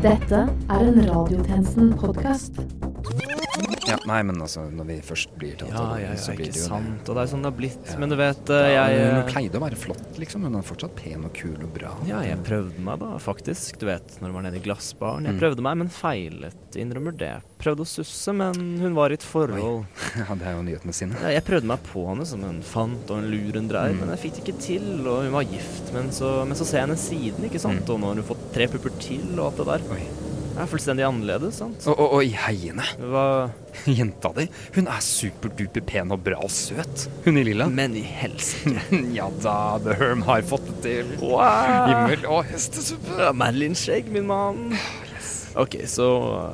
Dette er en Radiotjenesten-podkast. Ja, nei, men altså, når vi først blir tatt Ja, ja, ja, så blir det jo sant. Og det er sånn det har blitt. Ja. Men du vet, jeg Ja, hun eh, pleide å være flott, liksom. Hun er fortsatt pen og kul og bra. Ja, jeg prøvde meg da, faktisk. Du vet, når hun var nede i glassbaren. Jeg Mm. prøvde meg, men feilet. Innrømmer det. Prøvde å susse, men hun var i et forhold. Ja, det er jo nyhetene sine. Ja, Jeg prøvde meg på henne som en fant og en lurendreier, Mm. men jeg fikk det ikke til. Og hun var gift, men så, men så ser jeg henne siden, ikke sant. Mm. Og nå har hun fått tre pupper til og alt det der. Oi. Det er fullstendig annerledes, sant. Og, og, og i heiene. Hva Jenta di, hun er superduper pen og bra og søt. Hun i lilla. Men i helsike. ja da, The Herm har fått det til. Wow. Himmel og hestesuppe. Ja, Shake, min mann. OK, så,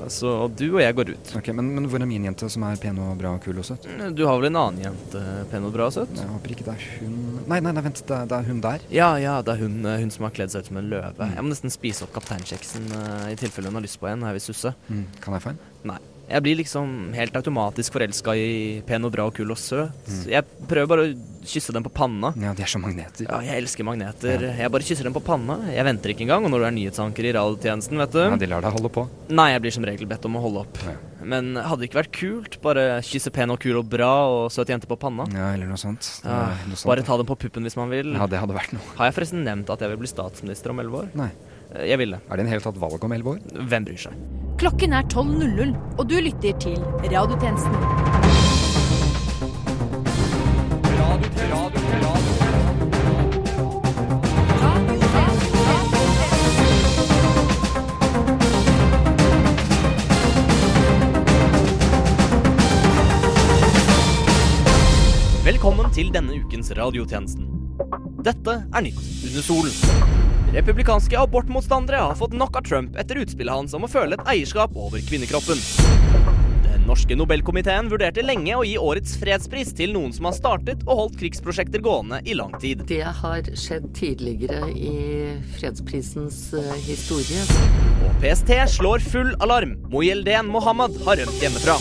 så du og jeg går ut. Ok, men, men hvor er min jente som er pen og bra og kul og søt? Du har vel en annen jente, pen og bra og søt? Jeg håper ikke det er hun Nei, nei, nei vent, det er, det er hun der. Ja, ja, det er hun, eh, hun som har kledd seg ut som en løve. Jeg må nesten spise opp kapteinkjeksen uh, i tilfelle hun har lyst på en. her vil susse. Mm, kan jeg få en? Nei. Jeg blir liksom helt automatisk forelska i pen og bra og kul og søt. Mm. Jeg prøver bare å kysse dem på panna. Ja, de er som magneter. Ja, jeg elsker magneter. Jeg bare kysser dem på panna. Jeg venter ikke engang. Og når du er nyhetsanker i radiotjenesten, vet du Ja, de lar deg holde på. Nei, jeg blir som regel bedt om å holde opp. Ja. Men hadde det ikke vært kult? Bare kysse pen og kul og bra og søt jente på panna? Ja, eller noe sånt. Ja, noe sånt. bare ta dem på puppen hvis man vil. Ja, det hadde vært noe. Har jeg forresten nevnt at jeg vil bli statsminister om elleve år? Nei. Eh, vil det. Er det en hel tatt valg om elleve år? Hvem bryr seg? Klokken er 12.00, og du lytter til Radiotjenesten. Velkommen til denne ukens radiotjenesten. Dette er Nytt under solen. Republikanske abortmotstandere har fått nok av Trump etter utspillet hans om å føle et eierskap over kvinnekroppen. Den norske Nobelkomiteen vurderte lenge å gi årets fredspris til noen som har startet og holdt krigsprosjekter gående i lang tid. Det har skjedd tidligere i fredsprisens eh, historie. Og PST slår full alarm. Mojeldeen Mohammed har rømt hjemmefra.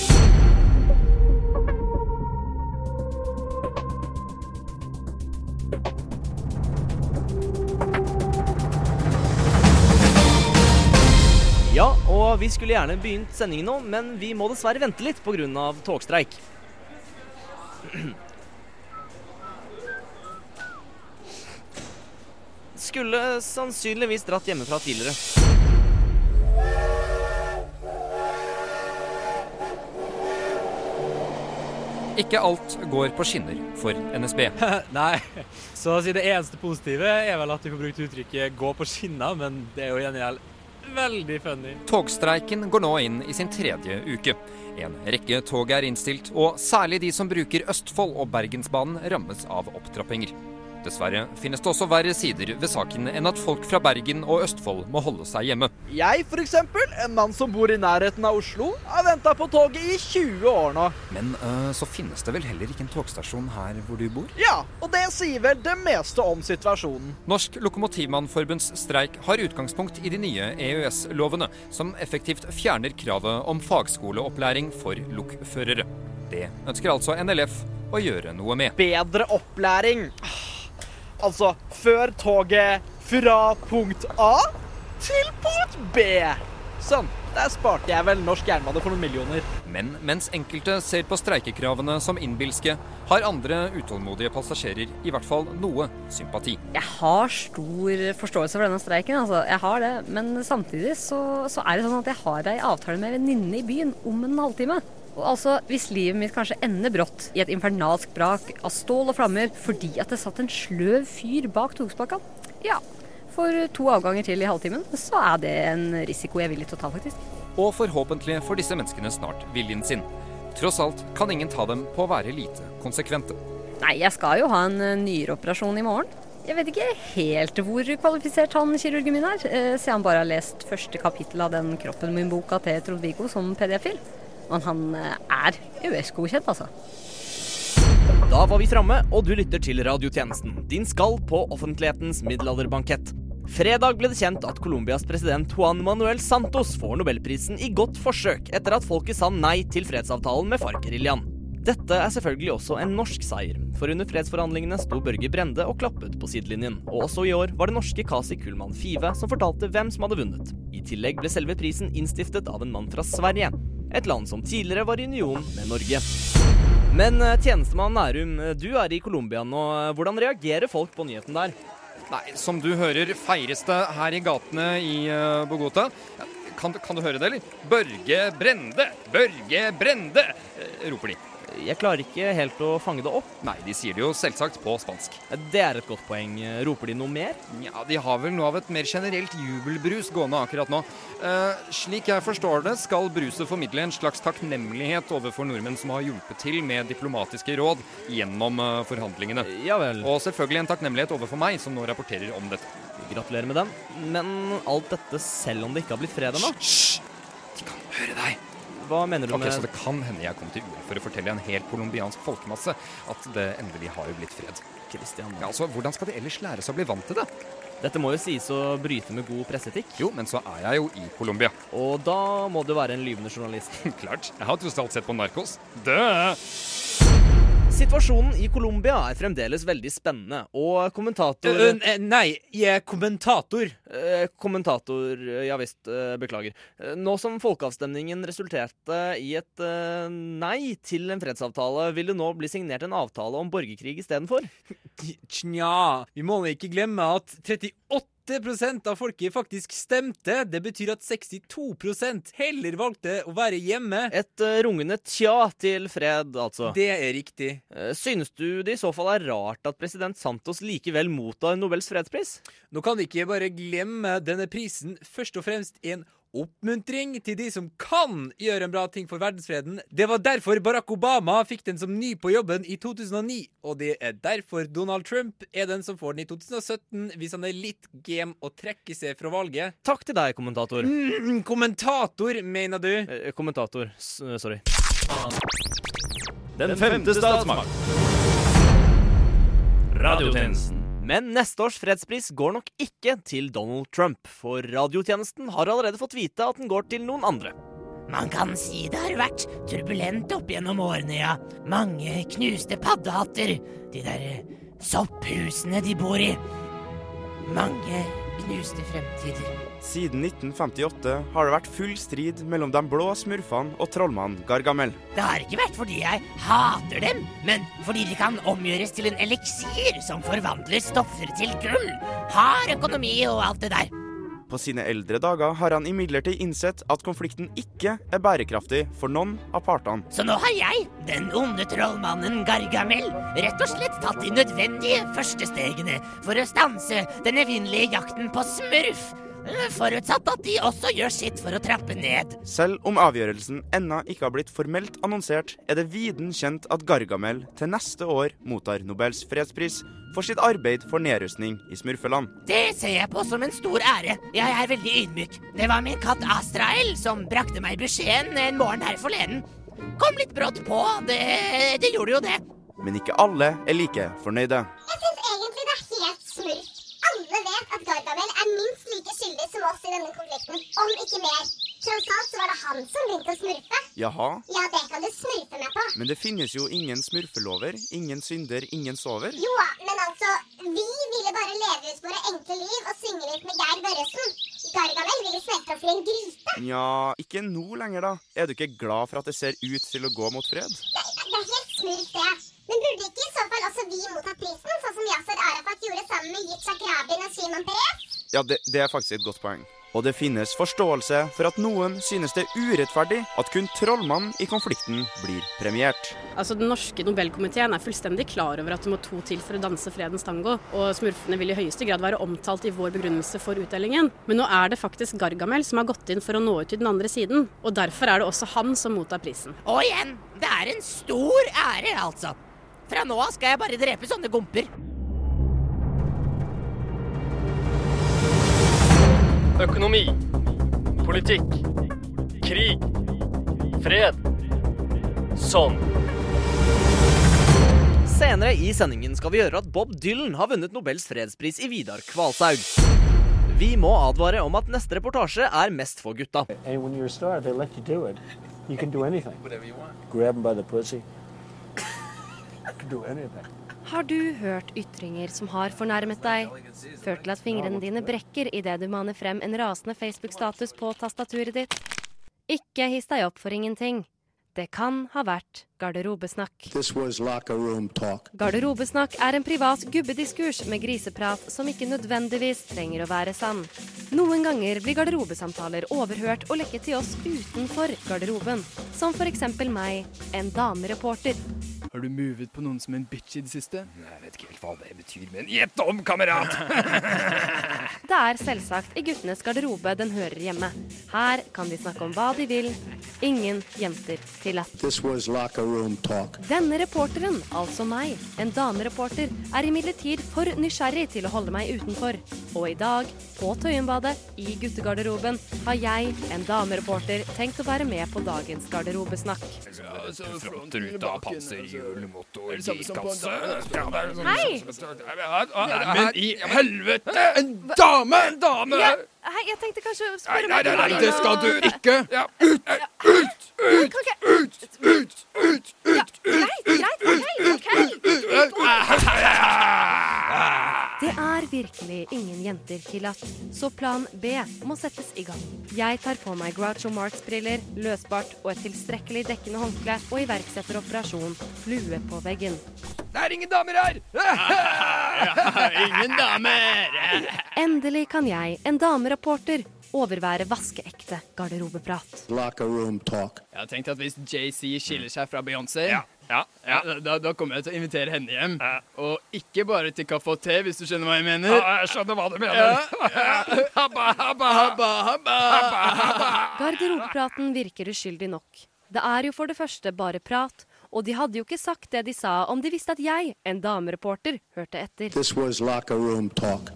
Og vi skulle gjerne begynt sendingen nå, men vi må dessverre vente litt pga. togstreik. Skulle sannsynligvis dratt hjemmefra tidligere. Ikke alt går på skinner for NSB. Nei, så å si det eneste positive er vel at du får brukt uttrykket 'gå på skinner', men det er jo gjengjeld veldig funny. Togstreiken går nå inn i sin tredje uke. En rekke tog er innstilt, og særlig de som bruker Østfold og Bergensbanen rammes av opptrappinger. Dessverre finnes det også verre sider ved saken enn at folk fra Bergen og Østfold må holde seg hjemme. Jeg, eksempel, en mann som bor i nærheten av Oslo, har venta på toget i 20 år nå. Men øh, så finnes det vel heller ikke en togstasjon her hvor du bor? Ja, og det sier vel det meste om situasjonen. Norsk Lokomotivmannforbunds streik har utgangspunkt i de nye EØS-lovene, som effektivt fjerner kravet om fagskoleopplæring for lokførere. Det ønsker altså NLF å gjøre noe med. Bedre opplæring. Altså, før toget fra punkt A til punkt B. Sånn. Der sparte jeg vel norsk jernbane for noen millioner. Men mens enkelte ser på streikekravene som innbilske, har andre utålmodige passasjerer i hvert fall noe sympati. Jeg har stor forståelse for denne streiken, altså. Jeg har det. Men samtidig så, så er det sånn at jeg har ei avtale med venninne i byen om en halvtime. Altså, Hvis livet mitt kanskje ender brått i et infernalsk brak av stål og flammer fordi at det satt en sløv fyr bak togspakka, ja, for to avganger til i halvtimen, så er det en risiko jeg er villig til å ta, faktisk. Og forhåpentlig får disse menneskene snart viljen sin. Tross alt kan ingen ta dem på å være lite konsekvente. Nei, jeg skal jo ha en eh, nyreoperasjon i morgen. Jeg vet ikke helt hvor kvalifisert han kirurgen min er, eh, siden han bare har lest første kapittel av den Kroppen min-boka til Trond-Viggo som PDF-fil. Men han eh, er EØS-godkjent, altså. Da var vi framme, og du lytter til radiotjenesten. Din skal på offentlighetens middelalderbankett. Fredag ble det kjent at Colombias president Juan Manuel Santos får nobelprisen i godt forsøk etter at folket sa nei til fredsavtalen med FARC-geriljaen. Dette er selvfølgelig også en norsk seier, for under fredsforhandlingene sto Børge Brende og klappet på sidelinjen. Og også i år var det norske Kasi Kullmann Five som fortalte hvem som hadde vunnet. I tillegg ble selve prisen innstiftet av en mann fra Sverige. Et land som tidligere var i union med Norge. Men eh, tjenestemann Nærum, eh, du er i Colombia nå. Hvordan reagerer folk på nyheten der? Nei, som du hører, feires det her i gatene i eh, Bogota. Kan, kan du høre det, eller? Børge Brende! Børge Brende! roper de. Jeg klarer ikke helt å fange det opp. Nei, de sier det jo selvsagt på spansk. Det er et godt poeng. Roper de noe mer? Ja, De har vel noe av et mer generelt jubelbrus gående akkurat nå. Eh, slik jeg forstår det, skal bruset formidle en slags takknemlighet overfor nordmenn som har hjulpet til med diplomatiske råd gjennom eh, forhandlingene. Ja vel. Og selvfølgelig en takknemlighet overfor meg, som nå rapporterer om dette. Gratulerer med den. Men alt dette selv om det ikke har blitt fred ennå? Hysj! De kan høre deg. Hva mener du Ok, med Så det kan hende jeg kom til UL for å fortelle en hel colombiansk folkemasse at det endelig har jo blitt fred. Christian? Ja, altså, Hvordan skal de ellers lære seg å bli vant til det? Dette må jo sies å bryte med god presseetikk. Jo, men så er jeg jo i Colombia. Og da må du være en lyvende journalist. Klart. Jeg har tross alt sett på Narkos. Dø! Situasjonen i Colombia er fremdeles veldig spennende, og kommentator Eh, nei, jeg er kommentator. Uh, kommentator, ja visst, beklager. Nå som folkeavstemningen resulterte i et nei til en fredsavtale, vil det nå bli signert en avtale om borgerkrig istedenfor? Tja, vi må ikke glemme at 38 av folket faktisk stemte. Det betyr at 62% heller valgte å være hjemme. Et eh, rungende tja til fred, altså. Det er riktig. Eh, Synes du det i så fall er rart at president Santos likevel mottar Nobels fredspris? Nå kan vi ikke bare glemme denne prisen først og fremst en oppmuntring til de som kan gjøre en bra ting for verdensfreden. Det var derfor Barack Obama fikk den som ny på jobben i 2009, og det er derfor Donald Trump er den som får den i 2017 hvis han er litt game og trekker seg fra valget. Takk til deg, kommentator. Mm, kommentator, mener du? Eh, kommentator. S eh, sorry. Den femte statsmakt. Radiotjenesten. Men neste års fredspris går nok ikke til Donald Trump, for radiotjenesten har allerede fått vite at den går til noen andre. Man kan si det har vært turbulent opp gjennom årene, ja. Mange knuste paddehatter. De der eh, sopphusene de bor i. Mange knuste fremtider. Siden 1958 har det vært full strid mellom de blå smurfene og trollmannen Gargamel. Det har ikke vært fordi jeg hater dem, men fordi de kan omgjøres til en eliksir som forvandler stoffer til gull. Hard økonomi og alt det der. På sine eldre dager har han imidlertid innsett at konflikten ikke er bærekraftig for noen av partene. Så nå har jeg, den onde trollmannen Gargamel, rett og slett tatt de nødvendige første stegene for å stanse den evinnelige jakten på smurf. Forutsatt at de også gjør sitt for å trappe ned. Selv om avgjørelsen ennå ikke har blitt formelt annonsert, er det viden kjent at Gargamel til neste år mottar Nobels fredspris for sitt arbeid for nedrustning i smurfeland. Det ser jeg på som en stor ære. Jeg er veldig ydmyk. Det var min katt Astrael som brakte meg beskjeden en morgen her forleden. Kom litt brått på, det, det gjorde jo det. Men ikke alle er like fornøyde. Jeg syns egentlig det er helt smurf. Alle vet at Gargamel er minst like skyldig som oss i denne konflikten, om ikke mer. Tross alt så var det han som begynte å smurfe. Jaha, Ja, det kan du smurfe meg på. men det finnes jo ingen smurfelover, ingen synder, ingen sover. Jo men altså, vi ville bare leve ut våre enkle liv og synge litt med Geir Børresen. Gargamel ville smelte oss i en gryte. Nja, ikke nå lenger, da. Er du ikke glad for at det ser ut til å gå mot fred? Det, det er helt smurf, det. Men burde ikke i så fall også vi motta prisen, sånn som Yasir Arafat gjorde sammen med Yitzhak Rabin og Shimon Peres? Ja, det, det er faktisk et godt poeng. Og det finnes forståelse for at noen synes det er urettferdig at kun trollmannen i konflikten blir premiert. Altså, Den norske Nobelkomiteen er fullstendig klar over at det må to til for å danse fredens tango, og smurfene vil i høyeste grad være omtalt i vår begrunnelse for utdelingen. Men nå er det faktisk Gargamel som har gått inn for å nå ut til den andre siden, og derfor er det også han som mottar prisen. Og igjen, det er en stor ære, altså. Fra nå av skal jeg bare drepe sånne gomper. Økonomi. Politikk. Krig. Fred. Sånn. Senere i sendingen skal vi høre at Bob Dylan har vunnet Nobels fredspris i Vidar Kvalshaug. Vi må advare om at neste reportasje er mest for gutta. Star, you. You can do anything. Whatever you want. Grab them by the pussy. you can do anything. Har du hørt ytringer som har fornærmet deg? Ført til at fingrene dine brekker idet du maner frem en rasende Facebook-status på tastaturet ditt? Ikke hiss deg opp for ingenting. Det kan ha vært garderobesnakk. Garderobesnakk er en privat gubbediskurs med griseprat som ikke nødvendigvis trenger å være sann. Noen ganger blir garderobesamtaler overhørt og lekket til oss utenfor garderoben. Som f.eks. meg, en damereporter. Har du movet på noen som en bitch i det siste? Jeg vet ikke helt hva det betyr, men gjett om, kamerat! Det er selvsagt i guttenes garderobe den hører hjemme. Her kan de snakke om hva de vil. Ingen jenter tillatt. This was locker room talk. Denne reporteren, altså meg, en damereporter, er imidlertid for nysgjerrig til å holde meg utenfor. Og i dag, på Tøyenbadet, i guttegarderoben, har jeg, en damereporter, tenkt å være med på dagens garderobesnakk. Ja, så motor, Er det samme en girkasse? Hei! Men i helvete! En dame! En dame! Ja, hei, jeg tenkte kanskje å spørre Nei, nei, nei, det skal du ikke! Ut! Ut! Ut! Ut! Ut! Ut! Ut! Greit, greit, OK. Det er virkelig ingen jenter tillatt, så plan B må settes i gang. Jeg tar på meg Groucho Marx-briller, løsbart og et tilstrekkelig dekkende håndkle og iverksetter operasjon Flue på veggen. Det er ingen damer her! ingen damer! Endelig kan jeg, en damereporter, overvære vaskeekte garderobeprat. Locker room talk. Jeg har tenkt at hvis JC skiller seg fra Beyoncé, Ja, ja, ja. Da, da kommer jeg til å invitere henne hjem. Og ikke bare til kaffe og te, hvis du skjønner hva jeg mener. Ja, jeg skjønner hva du mener. Ja. Habba, habba, Habba, habba. Garderobepraten virker uskyldig nok. Det er jo for det første bare prat, og de hadde jo ikke sagt det de sa om de visste at jeg, en damereporter, hørte etter.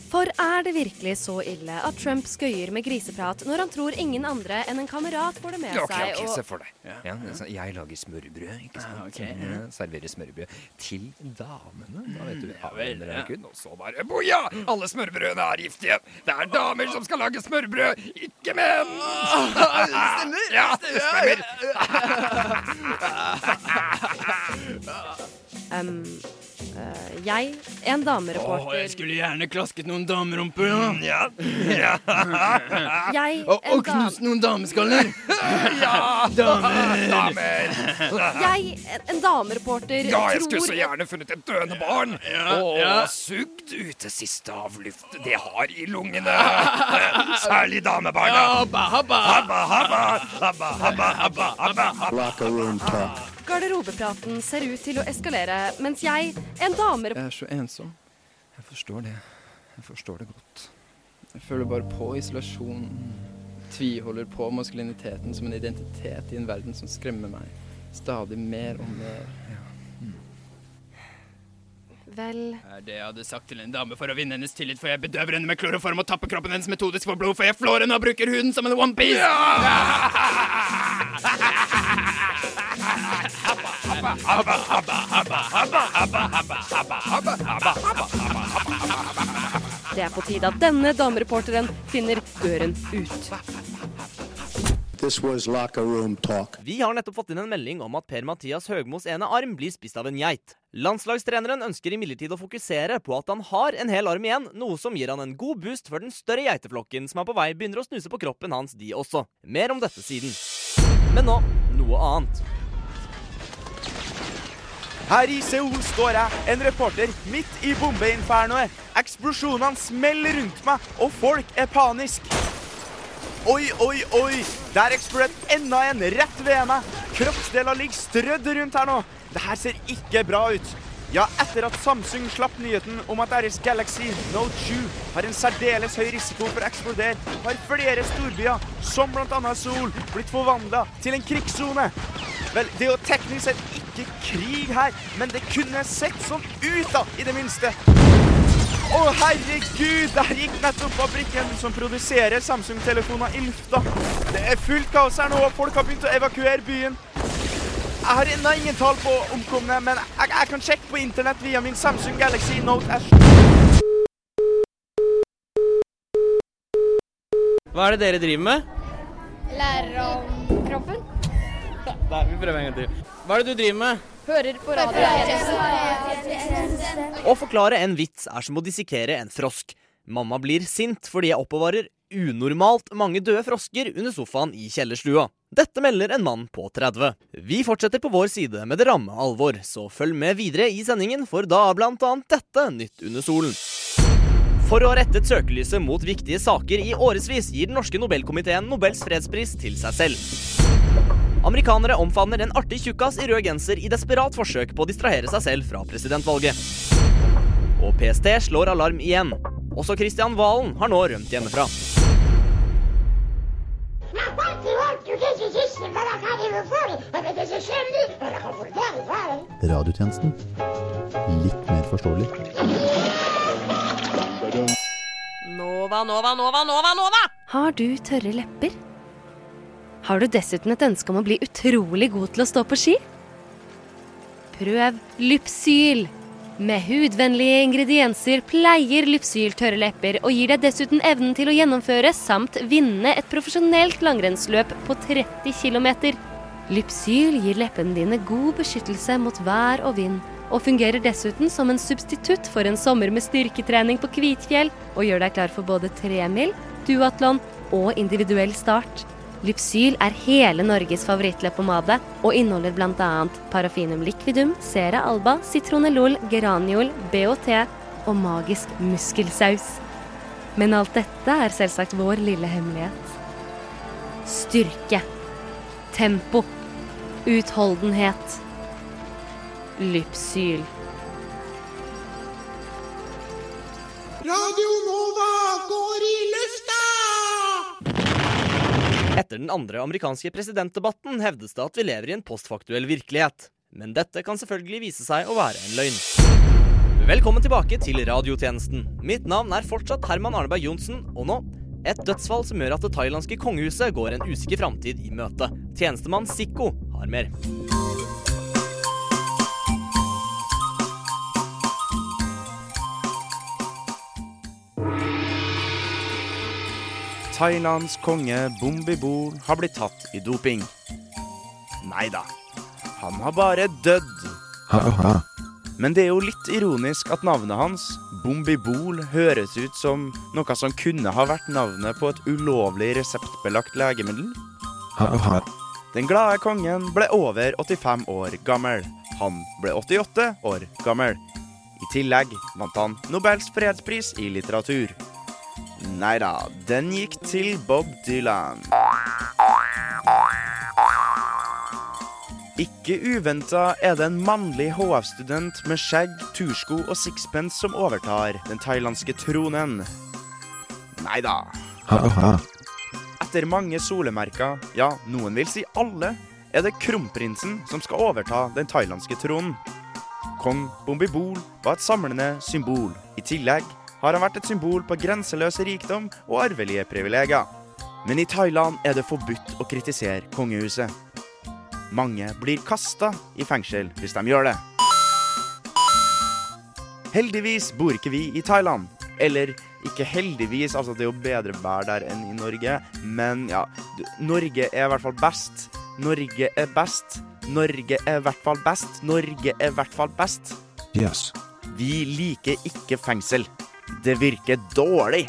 For er det virkelig så ille at Trump skøyer med griseprat når han tror ingen andre enn en kamerat får det med okay, ok, seg? ok, se for deg. Ja, Ja, jeg lager smørbrød, ikke sant? ok. Jeg serverer smørbrød til damene. Da vet du, ja, vel, ja. Kun, Og så bare boja! Alle smørbrødene er giftige. Det er damer som skal lage smørbrød, ikke menn! Stemmer! Ja, det stemmer. Um, uh, jeg, en Åh, damereporter jeg skulle gjerne klasket noen damerumper, ja. Ja, ja. Jeg, Og, og knust noen dameskaller. Ja, Damer. damer. Jeg, en- en damereporter, Ja, jeg skulle så gjerne funnet et døende barn Ja, og ja. sugd ut det siste avluftet det har i lungene. Særlig damebarna. Habba, habba. Habba, habba, habba, habba, habba, habba. Locker room talk. Garderobepraten ser ut til å eskalere, mens jeg, en damer... Jeg er så ensom. Jeg forstår det. Jeg forstår det godt. Jeg føler bare på isolasjonen. Tviholder på maskuliniteten som en identitet i en verden som skremmer meg. Stadig mer og mer. Vel, er det jeg hadde sagt til en dame for å vinne hennes tillit, for jeg bedøver henne med kloroform og tapper kroppen hennes metodisk for blod, for jeg flår henne og bruker huden som en onepiece! det er på tide at denne damereporteren finner døren ut. This was locker room talk. Vi har nettopp fått inn en melding om at Per-Mathias Høgmos ene arm blir spist av en geit. Landslagstreneren ønsker imidlertid å fokusere på at han har en hel arm igjen, noe som gir han en god boost før den større geiteflokken som er på vei, begynner å snuse på kroppen hans, de også. Mer om dette siden. Men nå noe annet. Her i Seoul står jeg, en reporter, midt i bombeinfernoet. Eksplosjonene smeller rundt meg, og folk er panisk. Oi, oi, oi! Der eksploderte enda en rett ved meg. Kroppsdeler ligger strødd rundt her nå. Det her ser ikke bra ut. Ja, etter at Samsung slapp nyheten om at deres Galaxy Note 7 har en særdeles høy risiko for å eksplodere, har flere storbyer, som bl.a. Seoul, blitt forvandla til en krigssone. Vel, det er jo teknisk sett ikke krig her, men det kunne sett sånn ut, da, i det minste. Å, herregud! Der gikk nettopp fabrikken som produserer Samsung-telefoner i lufta. Det er fullt kaos her nå, og folk har begynt å evakuere byen. Jeg har ennå ingen tall på omkomne, men jeg, jeg kan sjekke på internett via min Samsung Galaxy Note S. Hva er det dere driver med? Lærer om kroppen. Nei, vi prøver en gang til. Hva er det du driver med? Hører på Å forklare en vits er som å dissekere en frosk. Mamma blir sint fordi jeg oppbevarer unormalt mange døde frosker under sofaen i kjellerstua. Dette melder en mann på 30. Vi fortsetter på vår side med det ramme alvor, så følg med videre i sendingen, for da er blant annet dette nytt under solen. For å ha rettet søkelyset mot viktige saker i årevis gir den norske Nobelkomiteen Nobels fredspris til seg selv. Amerikanere omfavner en artig tjukkas i rød genser i desperat forsøk på å distrahere seg selv fra presidentvalget. Og PST slår alarm igjen. Også Kristian Valen har nå rømt hjemmefra. Radiotjenesten. Litt mer forståelig. Nova, Nova, Nova, Nova, Nova! Har du tørre lepper? Har du dessuten et ønske om å bli utrolig god til å stå på ski? Prøv Lypsyl. Med hudvennlige ingredienser pleier Lypsyl tørre lepper og gir deg dessuten evnen til å gjennomføre samt vinne et profesjonelt langrennsløp på 30 km. Lypsyl gir leppene dine god beskyttelse mot vær og vind, og fungerer dessuten som en substitutt for en sommer med styrketrening på Kvitfjell, og gjør deg klar for både tremil, duatlon og individuell start. Lypsyl er hele Norges favorittleppepomade og inneholder bl.a. parafinum liquidum, cera alba, citronellol, geraniol, BHT og magisk muskelsaus. Men alt dette er selvsagt vår lille hemmelighet. Styrke. Tempo. Utholdenhet. Lypsyl. Radio Nova går i lufta! Etter den andre amerikanske presidentdebatten hevdes det at vi lever i en postfaktuell virkelighet. Men dette kan selvfølgelig vise seg å være en løgn. Velkommen tilbake til radiotjenesten. Mitt navn er fortsatt Herman Arneberg Johnsen, og nå et dødsfall som gjør at det thailandske kongehuset går en usikker framtid i møte. Tjenestemann Sikko har mer. Thailands konge Bombibol har blitt tatt i doping. Nei da, han har bare dødd. Ha-ha. Men det er jo litt ironisk at navnet hans, Bombibol, høres ut som noe som kunne ha vært navnet på et ulovlig reseptbelagt legemiddel. Ha-ha. Den glade kongen ble over 85 år gammel. Han ble 88 år gammel. I tillegg vant han Nobels fredspris i litteratur. Nei da, den gikk til Bob Dylan. Ikke uventa er det en mannlig HF-student med skjegg, tursko og sixpence som overtar den thailandske tronen. Nei da. Etter mange solemerker, ja, noen vil si alle, er det kronprinsen som skal overta den thailandske tronen. Kong Bombibol var et samlende symbol. I tillegg har han vært et symbol på grenseløs rikdom og arvelige privilegier. Men i Thailand er det forbudt å kritisere kongehuset. Mange blir kasta i fengsel hvis de gjør det. Heldigvis bor ikke vi i Thailand. Eller ikke heldigvis, altså det er jo bedre vær der enn i Norge. Men ja, Norge er i hvert fall best. Norge er best. Norge er i hvert fall best. Norge er i hvert fall best. Yes. Vi liker ikke fengsel. Det virker dårlig.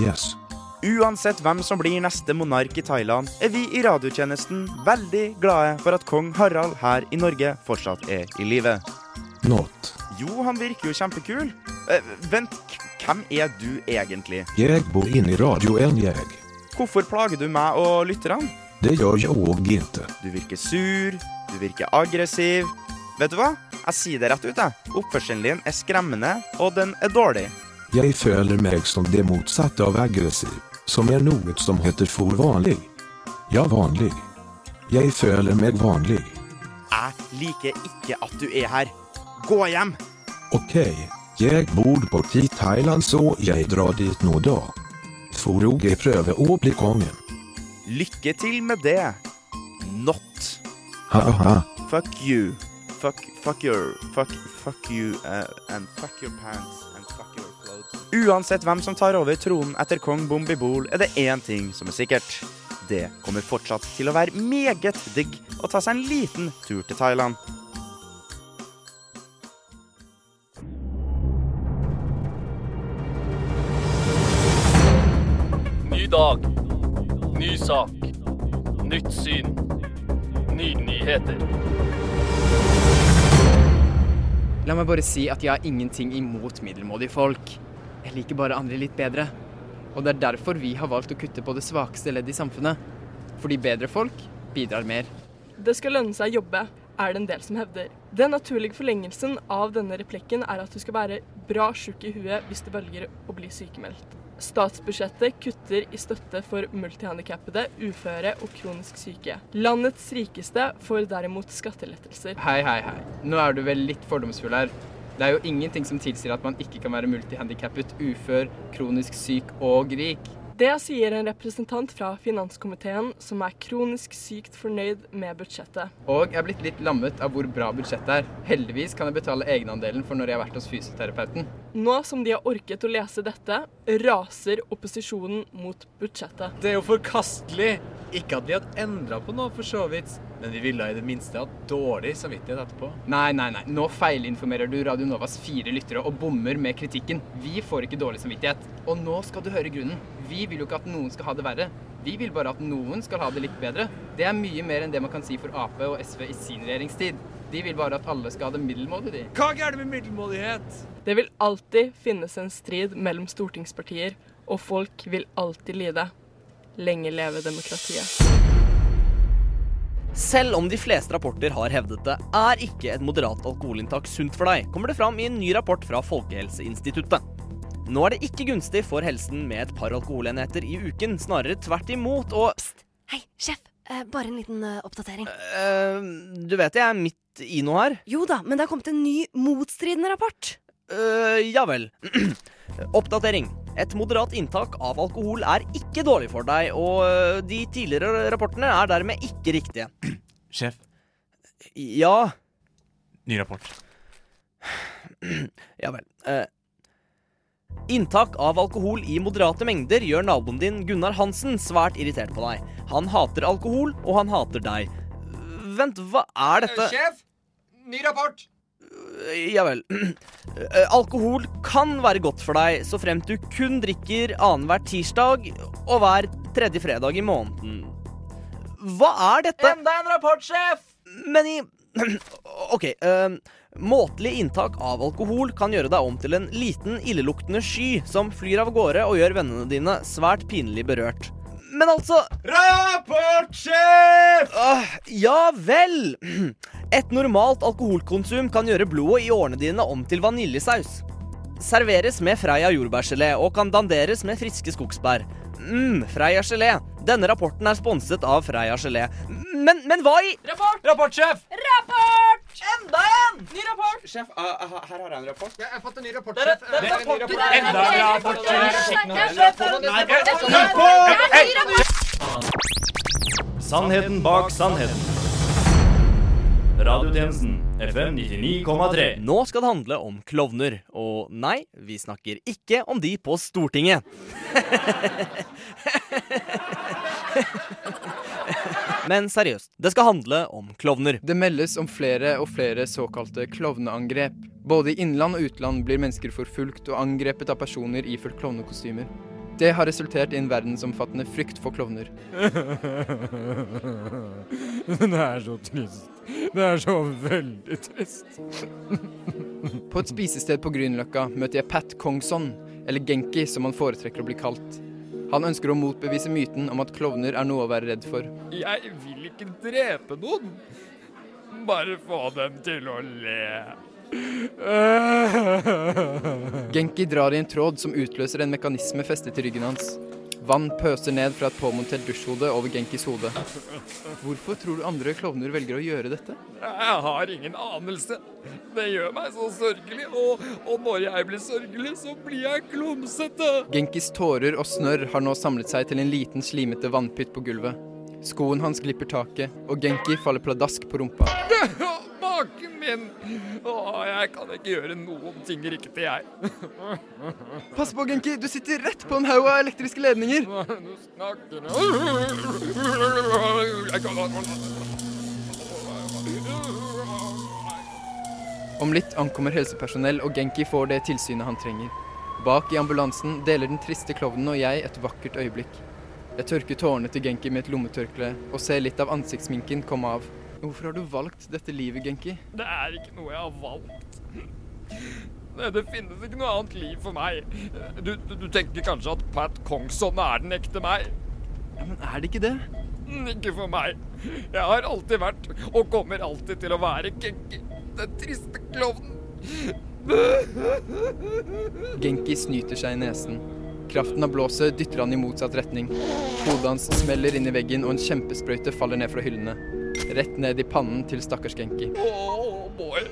Yes. Uansett hvem som blir neste monark i Thailand, er vi i radiotjenesten veldig glade for at kong Harald her i Norge fortsatt er i live. Not. Jo, han virker jo kjempekul. Eh, vent, hvem er du egentlig? Jeg bor inne i radioen, jeg. Hvorfor plager du meg og lytterne? Det gjør jeg òg ikke. Du virker sur, du virker aggressiv. Vet du hva? Jeg sier det rett ut, jeg. Oppførselen din er skremmende, og den er dårlig. Jeg føler meg som det motsatte av aggressiv, som er noe som heter for vanlig. Ja, vanlig. Jeg føler meg vanlig. Jeg liker ikke at du er her. Gå hjem! Ok, jeg bor borti Thailand, så jeg drar dit nå da. For jeg prøver å bli kongen. Lykke til med det. Not. Ha-ha. Fuck you. Fuck, fuck your, fuck, fuck you, uh, and fuck your pants, Uansett hvem som tar over tronen etter kong Bombibol, er det én ting som er sikkert. Det kommer fortsatt til å være meget digg å ta seg en liten tur til Thailand. Ny dag, ny sak, nytt syn, nye nyheter. La meg bare si at jeg har ingenting imot middelmådige folk. Jeg liker bare andre litt bedre. Og det er derfor vi har valgt å kutte på det svakeste leddet i samfunnet. Fordi bedre folk bidrar mer. Det skal lønne seg å jobbe, er det en del som hevder. Den naturlige forlengelsen av denne replikken er at du skal være bra sjuk i huet hvis du velger å bli sykemeldt. Statsbudsjettet kutter i støtte for multihandikappede, uføre og kronisk syke. Landets rikeste får derimot skattelettelser. Hei, hei, hei. Nå er du vel litt fordomsfull her. Det er jo ingenting som tilsier at man ikke kan være multihandikappet, ufør, kronisk syk og rik. Det sier en representant fra finanskomiteen som er kronisk sykt fornøyd med budsjettet. Og jeg er blitt litt lammet av hvor bra budsjettet er. Heldigvis kan jeg betale egenandelen for når jeg har vært hos fysioterapeuten. Nå som de har orket å lese dette, raser opposisjonen mot budsjettet. Det er jo forkastelig. Ikke at vi hadde endra på noe, for så vidt, men vi ville i det minste hatt dårlig samvittighet etterpå. Nei, nei, nei. Nå feilinformerer du Radio Novas fire lyttere og bommer med kritikken. Vi får ikke dårlig samvittighet. Og nå skal du høre grunnen. Vi vil jo ikke at noen skal ha det verre. Vi vil bare at noen skal ha det litt bedre. Det er mye mer enn det man kan si for Ap og SV i sin regjeringstid. De vil bare at alle skal ha det middelmådig, de. Hva er det med middelmådighet? Det vil alltid finnes en strid mellom stortingspartier, og folk vil alltid lide. Lenge leve demokratiet. Selv om de fleste rapporter har hevdet det, er ikke et moderat alkoholinntak sunt for deg, kommer det fram i en ny rapport fra Folkehelseinstituttet. Nå er det ikke gunstig for helsen med et par alkoholenheter i uken, snarere tvert imot, og Pst! Hei, sjef. Eh, bare en liten eh, oppdatering. eh, du vet jeg er midt i noe her? Jo da, men det har kommet en ny motstridende rapport. Eh, ja vel. Oppdatering. Et moderat inntak av alkohol er ikke dårlig for deg, og eh, de tidligere rapportene er dermed ikke riktige. Sjef, Ja, ny rapport. ja vel. Eh, inntak av alkohol i moderate mengder gjør naboen din Gunnar Hansen svært irritert på deg. Han hater alkohol, og han hater deg. Vent, hva er dette? Sjef, ny rapport. Ja vel. Eh, Alkohol kan være godt for deg så fremt du kun drikker annenhver tirsdag og hver tredje fredag i måneden. Hva er dette? Enda en rapport, sjef! Men i OK. eh, måtelig inntak av alkohol kan gjøre deg om til en liten, illeluktende sky som flyr av gårde og gjør vennene dine svært pinlig berørt. Men altså Rapportsjef! Uh, Ja vel! Et normalt alkoholkonsum kan gjøre blodet i årene dine om til vaniljesaus. Serveres med Freia jordbærgelé og kan danderes med friske skogsbær. mm, Freia gelé. Denne rapporten er sponset av Freia gelé. Men, men hva i Rapport! Rapportsjef! Rapport! Enda en! Ny rapport! Sjef, uh, her har jeg en rapport. Jeg har fått en ny rapport, sjef. det er Det er rapporter. rapport. Enda en rapport. Rapport. Sannheten bak sannheten. Radiotjenesten FM 99,3. Nå skal det handle om klovner. Og nei, vi snakker ikke om de på Stortinget. Men seriøst, det skal handle om klovner. Det meldes om flere og flere såkalte klovneangrep. Både i innland og utland blir mennesker forfulgt og angrepet av personer iført klovnekostymer. Det har resultert i en verdensomfattende frykt for klovner. Det er så trist. Det er så veldig trist. På et spisested på Grünerløkka møter jeg Pat Kongson, eller Genki som han foretrekker å bli kalt. Han ønsker å motbevise myten om at klovner er noe å være redd for. Jeg vil ikke drepe noen. Bare få dem til å le. Genki drar i en tråd som utløser en mekanisme festet til ryggen hans. Vann pøser ned fra et påmontert dusjhode over Genkis hode. Hvorfor tror du andre klovner velger å gjøre dette? Jeg har ingen anelse. Det gjør meg så sørgelig, og, og når jeg blir sørgelig, så blir jeg klumsete. Genkis tårer og snørr har nå samlet seg til en liten slimete vannpytt på gulvet. Skoen hans glipper taket, og Genki faller pladask på rumpa. Maken min! Å, jeg kan ikke gjøre noen ting riktig, jeg. Pass på, Genki! Du sitter rett på en haug av elektriske ledninger! Du snakker Jeg Om litt ankommer helsepersonell, og Genki får det tilsynet han trenger. Bak i ambulansen deler den triste klovnen og jeg et vakkert øyeblikk. Jeg tørker tårene til Genki med et lommetørkle og ser litt av ansiktsminken komme av. Hvorfor har du valgt dette livet, Genki? Det er ikke noe jeg har valgt. Det, det finnes ikke noe annet liv for meg. Du, du, du tenker kanskje at Pat Kongsson er den ekte meg? Ja, Men er det ikke det? Ikke for meg. Jeg har alltid vært, og kommer alltid til å være, Genki. Den triste klovnen. Genki snyter seg i nesen. Kraften av blåset dytter han i motsatt retning. Hodet hans smeller inn i veggen, og en kjempesprøyte faller ned fra hyllene. Rett ned i pannen til stakkars Genki. Åh, boy.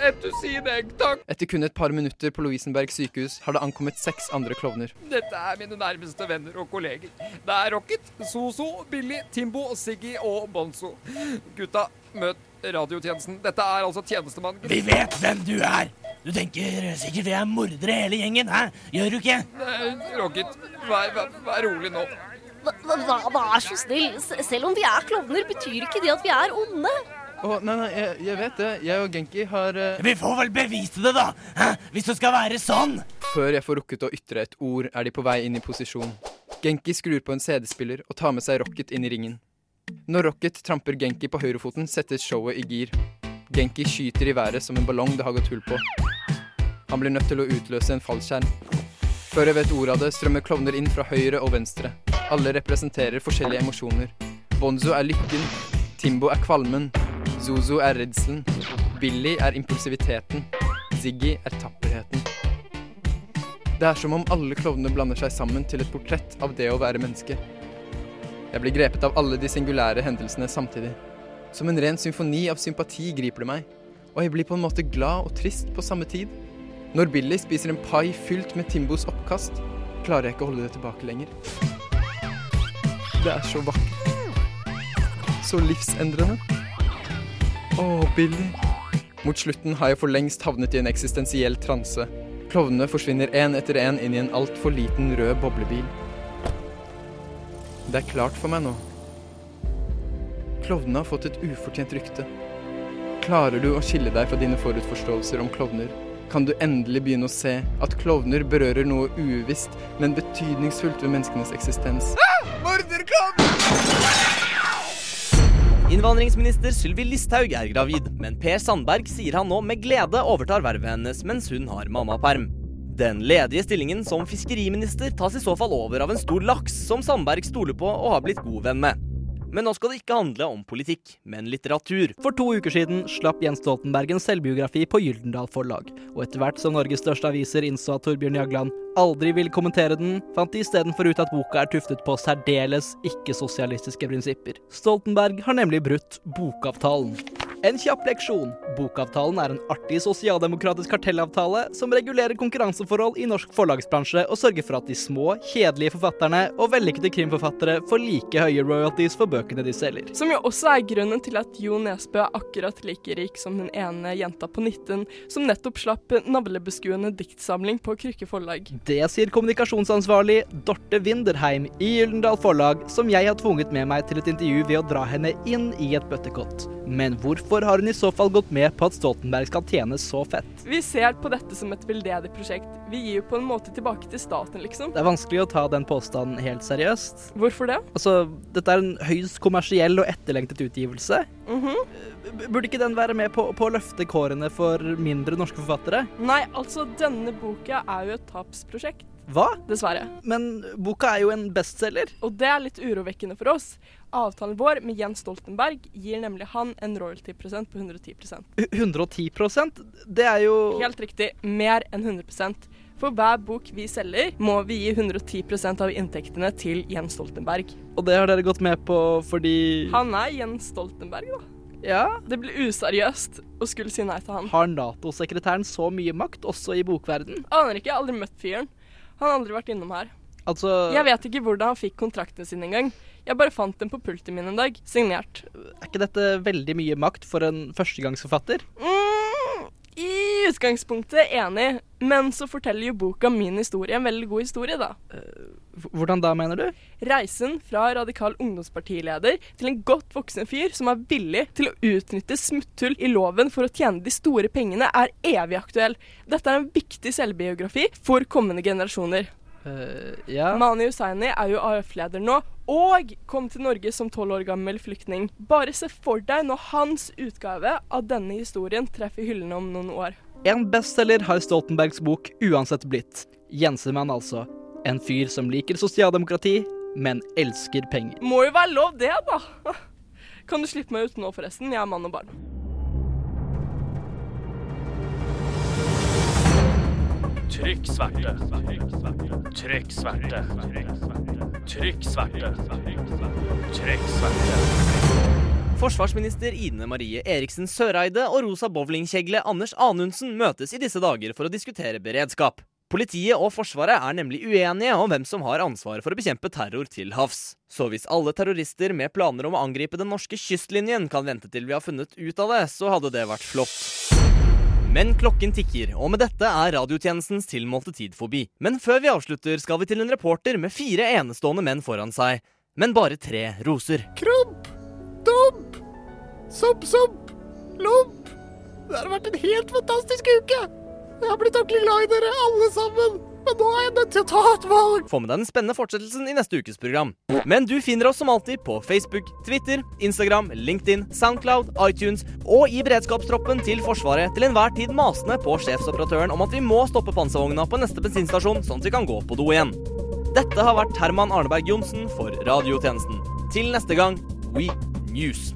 Et dusin egg, takk. Etter kun et par minutter på Lovisenberg sykehus har det ankommet seks andre klovner. Dette er mine nærmeste venner og kolleger. Det er Rocket, Soso, Billy, Timbo, Siggy og Bonzo. Gutta, møt radiotjenesten. Dette er altså tjenestemann. Vi vet hvem du er! Du tenker sikkert vi er mordere hele gjengen, hæ? Gjør du ikke? Nei, Rocket, vær, vær, vær rolig nå. Vær så snill. Selv om vi er klovner, betyr ikke det at vi er onde. Oh, nei, nei, jeg, jeg vet det. Jeg og Genki har uh... Vi får vel bevise det, da! Hæ? Hvis det skal være sånn! Før jeg får rukket å ytre et ord, er de på vei inn i posisjon. Genki skrur på en CD-spiller og tar med seg Rocket inn i ringen. Når Rocket tramper Genki på høyrefoten, settes showet i gir. Genki skyter i været som en ballong det har gått hull på. Han blir nødt til å utløse en fallskjerm. Før jeg vet ordet av det, strømmer klovner inn fra høyre og venstre. Alle representerer forskjellige emosjoner. Bonzo er lykken, Timbo er kvalmen, Zozo er redselen, Billy er impulsiviteten, Ziggy er tapperheten. Det er som om alle klovnene blander seg sammen til et portrett av det å være menneske. Jeg blir grepet av alle de singulære hendelsene samtidig. Som en ren symfoni av sympati griper det meg, og jeg blir på en måte glad og trist på samme tid. Når Billy spiser en pai fylt med Timbos oppkast, klarer jeg ikke å holde det tilbake lenger. Det er så vakkert. Så livsendrende. Å, Billy. Mot slutten har jeg for lengst havnet i en eksistensiell transe. Klovnene forsvinner én etter én inn i en altfor liten rød boblebil. Det er klart for meg nå. Klovnene har fått et ufortjent rykte. Klarer du å skille deg fra dine forutforståelser om klovner, kan du endelig begynne å se at klovner berører noe uvisst, men betydningsfullt ved menneskenes eksistens. Ah! Morderklovn! Innvandringsminister Sylvi Listhaug er gravid, men Per Sandberg sier han nå med glede overtar vervet hennes mens hun har mammaperm. Den ledige stillingen som fiskeriminister tas i så fall over av en stor laks som Sandberg stoler på og har blitt god venn med. Men nå skal det ikke handle om politikk, men litteratur. For to uker siden slapp Jens Stoltenberg en selvbiografi på Gyldendal Forlag. Og etter hvert som Norges største aviser innså at Torbjørn Jagland aldri ville kommentere den, fant de istedenfor ut at boka er tuftet på særdeles ikke-sosialistiske prinsipper. Stoltenberg har nemlig brutt bokavtalen. En kjapp leksjon. Bokavtalen er en artig sosialdemokratisk kartellavtale som regulerer konkurranseforhold i norsk forlagsbransje og sørger for at de små, kjedelige forfatterne og vellykkede krimforfattere får like høye royalties for bøkene de selger. Som jo også er grunnen til at Jo Nesbø er akkurat like rik som hun ene jenta på 19 som nettopp slapp navlebeskuende diktsamling på Krykke forlag. Det sier kommunikasjonsansvarlig Dorte Winderheim i Gyldendal Forlag, som jeg har tvunget med meg til et intervju ved å dra henne inn i et bøttekott. Men hvorfor har hun i så fall gått med på at Stoltenberg skal tjene så fett? Vi ser på dette som et veldedig prosjekt. Vi gir jo på en måte tilbake til staten, liksom. Det er vanskelig å ta den påstanden helt seriøst. Hvorfor det? Altså, dette er en høyst kommersiell og etterlengtet utgivelse. Mhm. -hmm. Burde ikke den være med på, på å løfte kårene for mindre norske forfattere? Nei, altså, denne boka er jo et tapsprosjekt. Hva? Dessverre. Men boka er jo en bestselger. Og det er litt urovekkende for oss. Avtalen vår med Jens Stoltenberg gir nemlig han en royalty-prosent på 110% 110% Det er jo Helt riktig. Mer enn 100% For hver bok vi selger, må vi gi 110% av inntektene til Jens Stoltenberg. Og det har dere gått med på fordi Han er Jens Stoltenberg, da. Ja. Det blir useriøst å skulle si nei til han. Har Nato-sekretæren så mye makt også i bokverden? Aner ikke, jeg har aldri møtt fyren. Han har aldri vært innom her. Altså Jeg vet ikke hvordan han fikk kontraktene sine engang. Jeg bare fant dem på pulten min en dag, signert. Er ikke dette veldig mye makt for en førstegangsforfatter? Mm, I utgangspunktet enig, men så forteller jo boka min historie en veldig god historie, da. Hvordan da, mener du? Reisen fra radikal ungdomspartileder til en godt voksen fyr som er villig til å utnytte smutthull i loven for å tjene de store pengene, er evig aktuell. Dette er en viktig selvbiografi for kommende generasjoner. Ja. Mani Hussaini er jo AUF-leder nå, og kom til Norge som tolv år gammel flyktning. Bare se for deg når hans utgave av denne historien treffer hyllene om noen år. En bestselger har Stoltenbergs bok uansett blitt. Jensemann, altså. En fyr som liker sosialdemokrati, men elsker penger. Må jo være lov, det, da. Kan du slippe meg ut nå, forresten? Jeg er mann og barn. Trykk sverte. Trykk sverte. Trykk sverte. Trykk sverte. Forsvarsminister Ine Marie Eriksen Søreide og rosa bowlingkjegle Anders Anundsen møtes i disse dager for å diskutere beredskap. Politiet og Forsvaret er nemlig uenige om hvem som har ansvaret for å bekjempe terror til havs. Så hvis alle terrorister med planer om å angripe den norske kystlinjen kan vente til vi har funnet ut av det, så hadde det vært flott. Men klokken tikker, og med dette er radiotjenestens tilmålte tid forbi. Men før vi avslutter, skal vi til en reporter med fire enestående menn foran seg. Men bare tre roser. Krump, dump, sopp, sopp, lomp. Det har vært en helt fantastisk uke. Jeg har blitt ordentlig glad i dere alle sammen. Men nå er nødt til å ta et valg. Få med deg den spennende fortsettelsen i neste ukes program. Men du finner oss som alltid på Facebook, Twitter, Instagram, LinkedIn, Soundcloud, iTunes og i beredskapstroppen til Forsvaret til enhver tid masende på sjefsoperatøren om at vi må stoppe panservogna på neste bensinstasjon, sånn at vi kan gå på do igjen. Dette har vært Herman Arneberg Johnsen for radiotjenesten. Til neste gang, We News.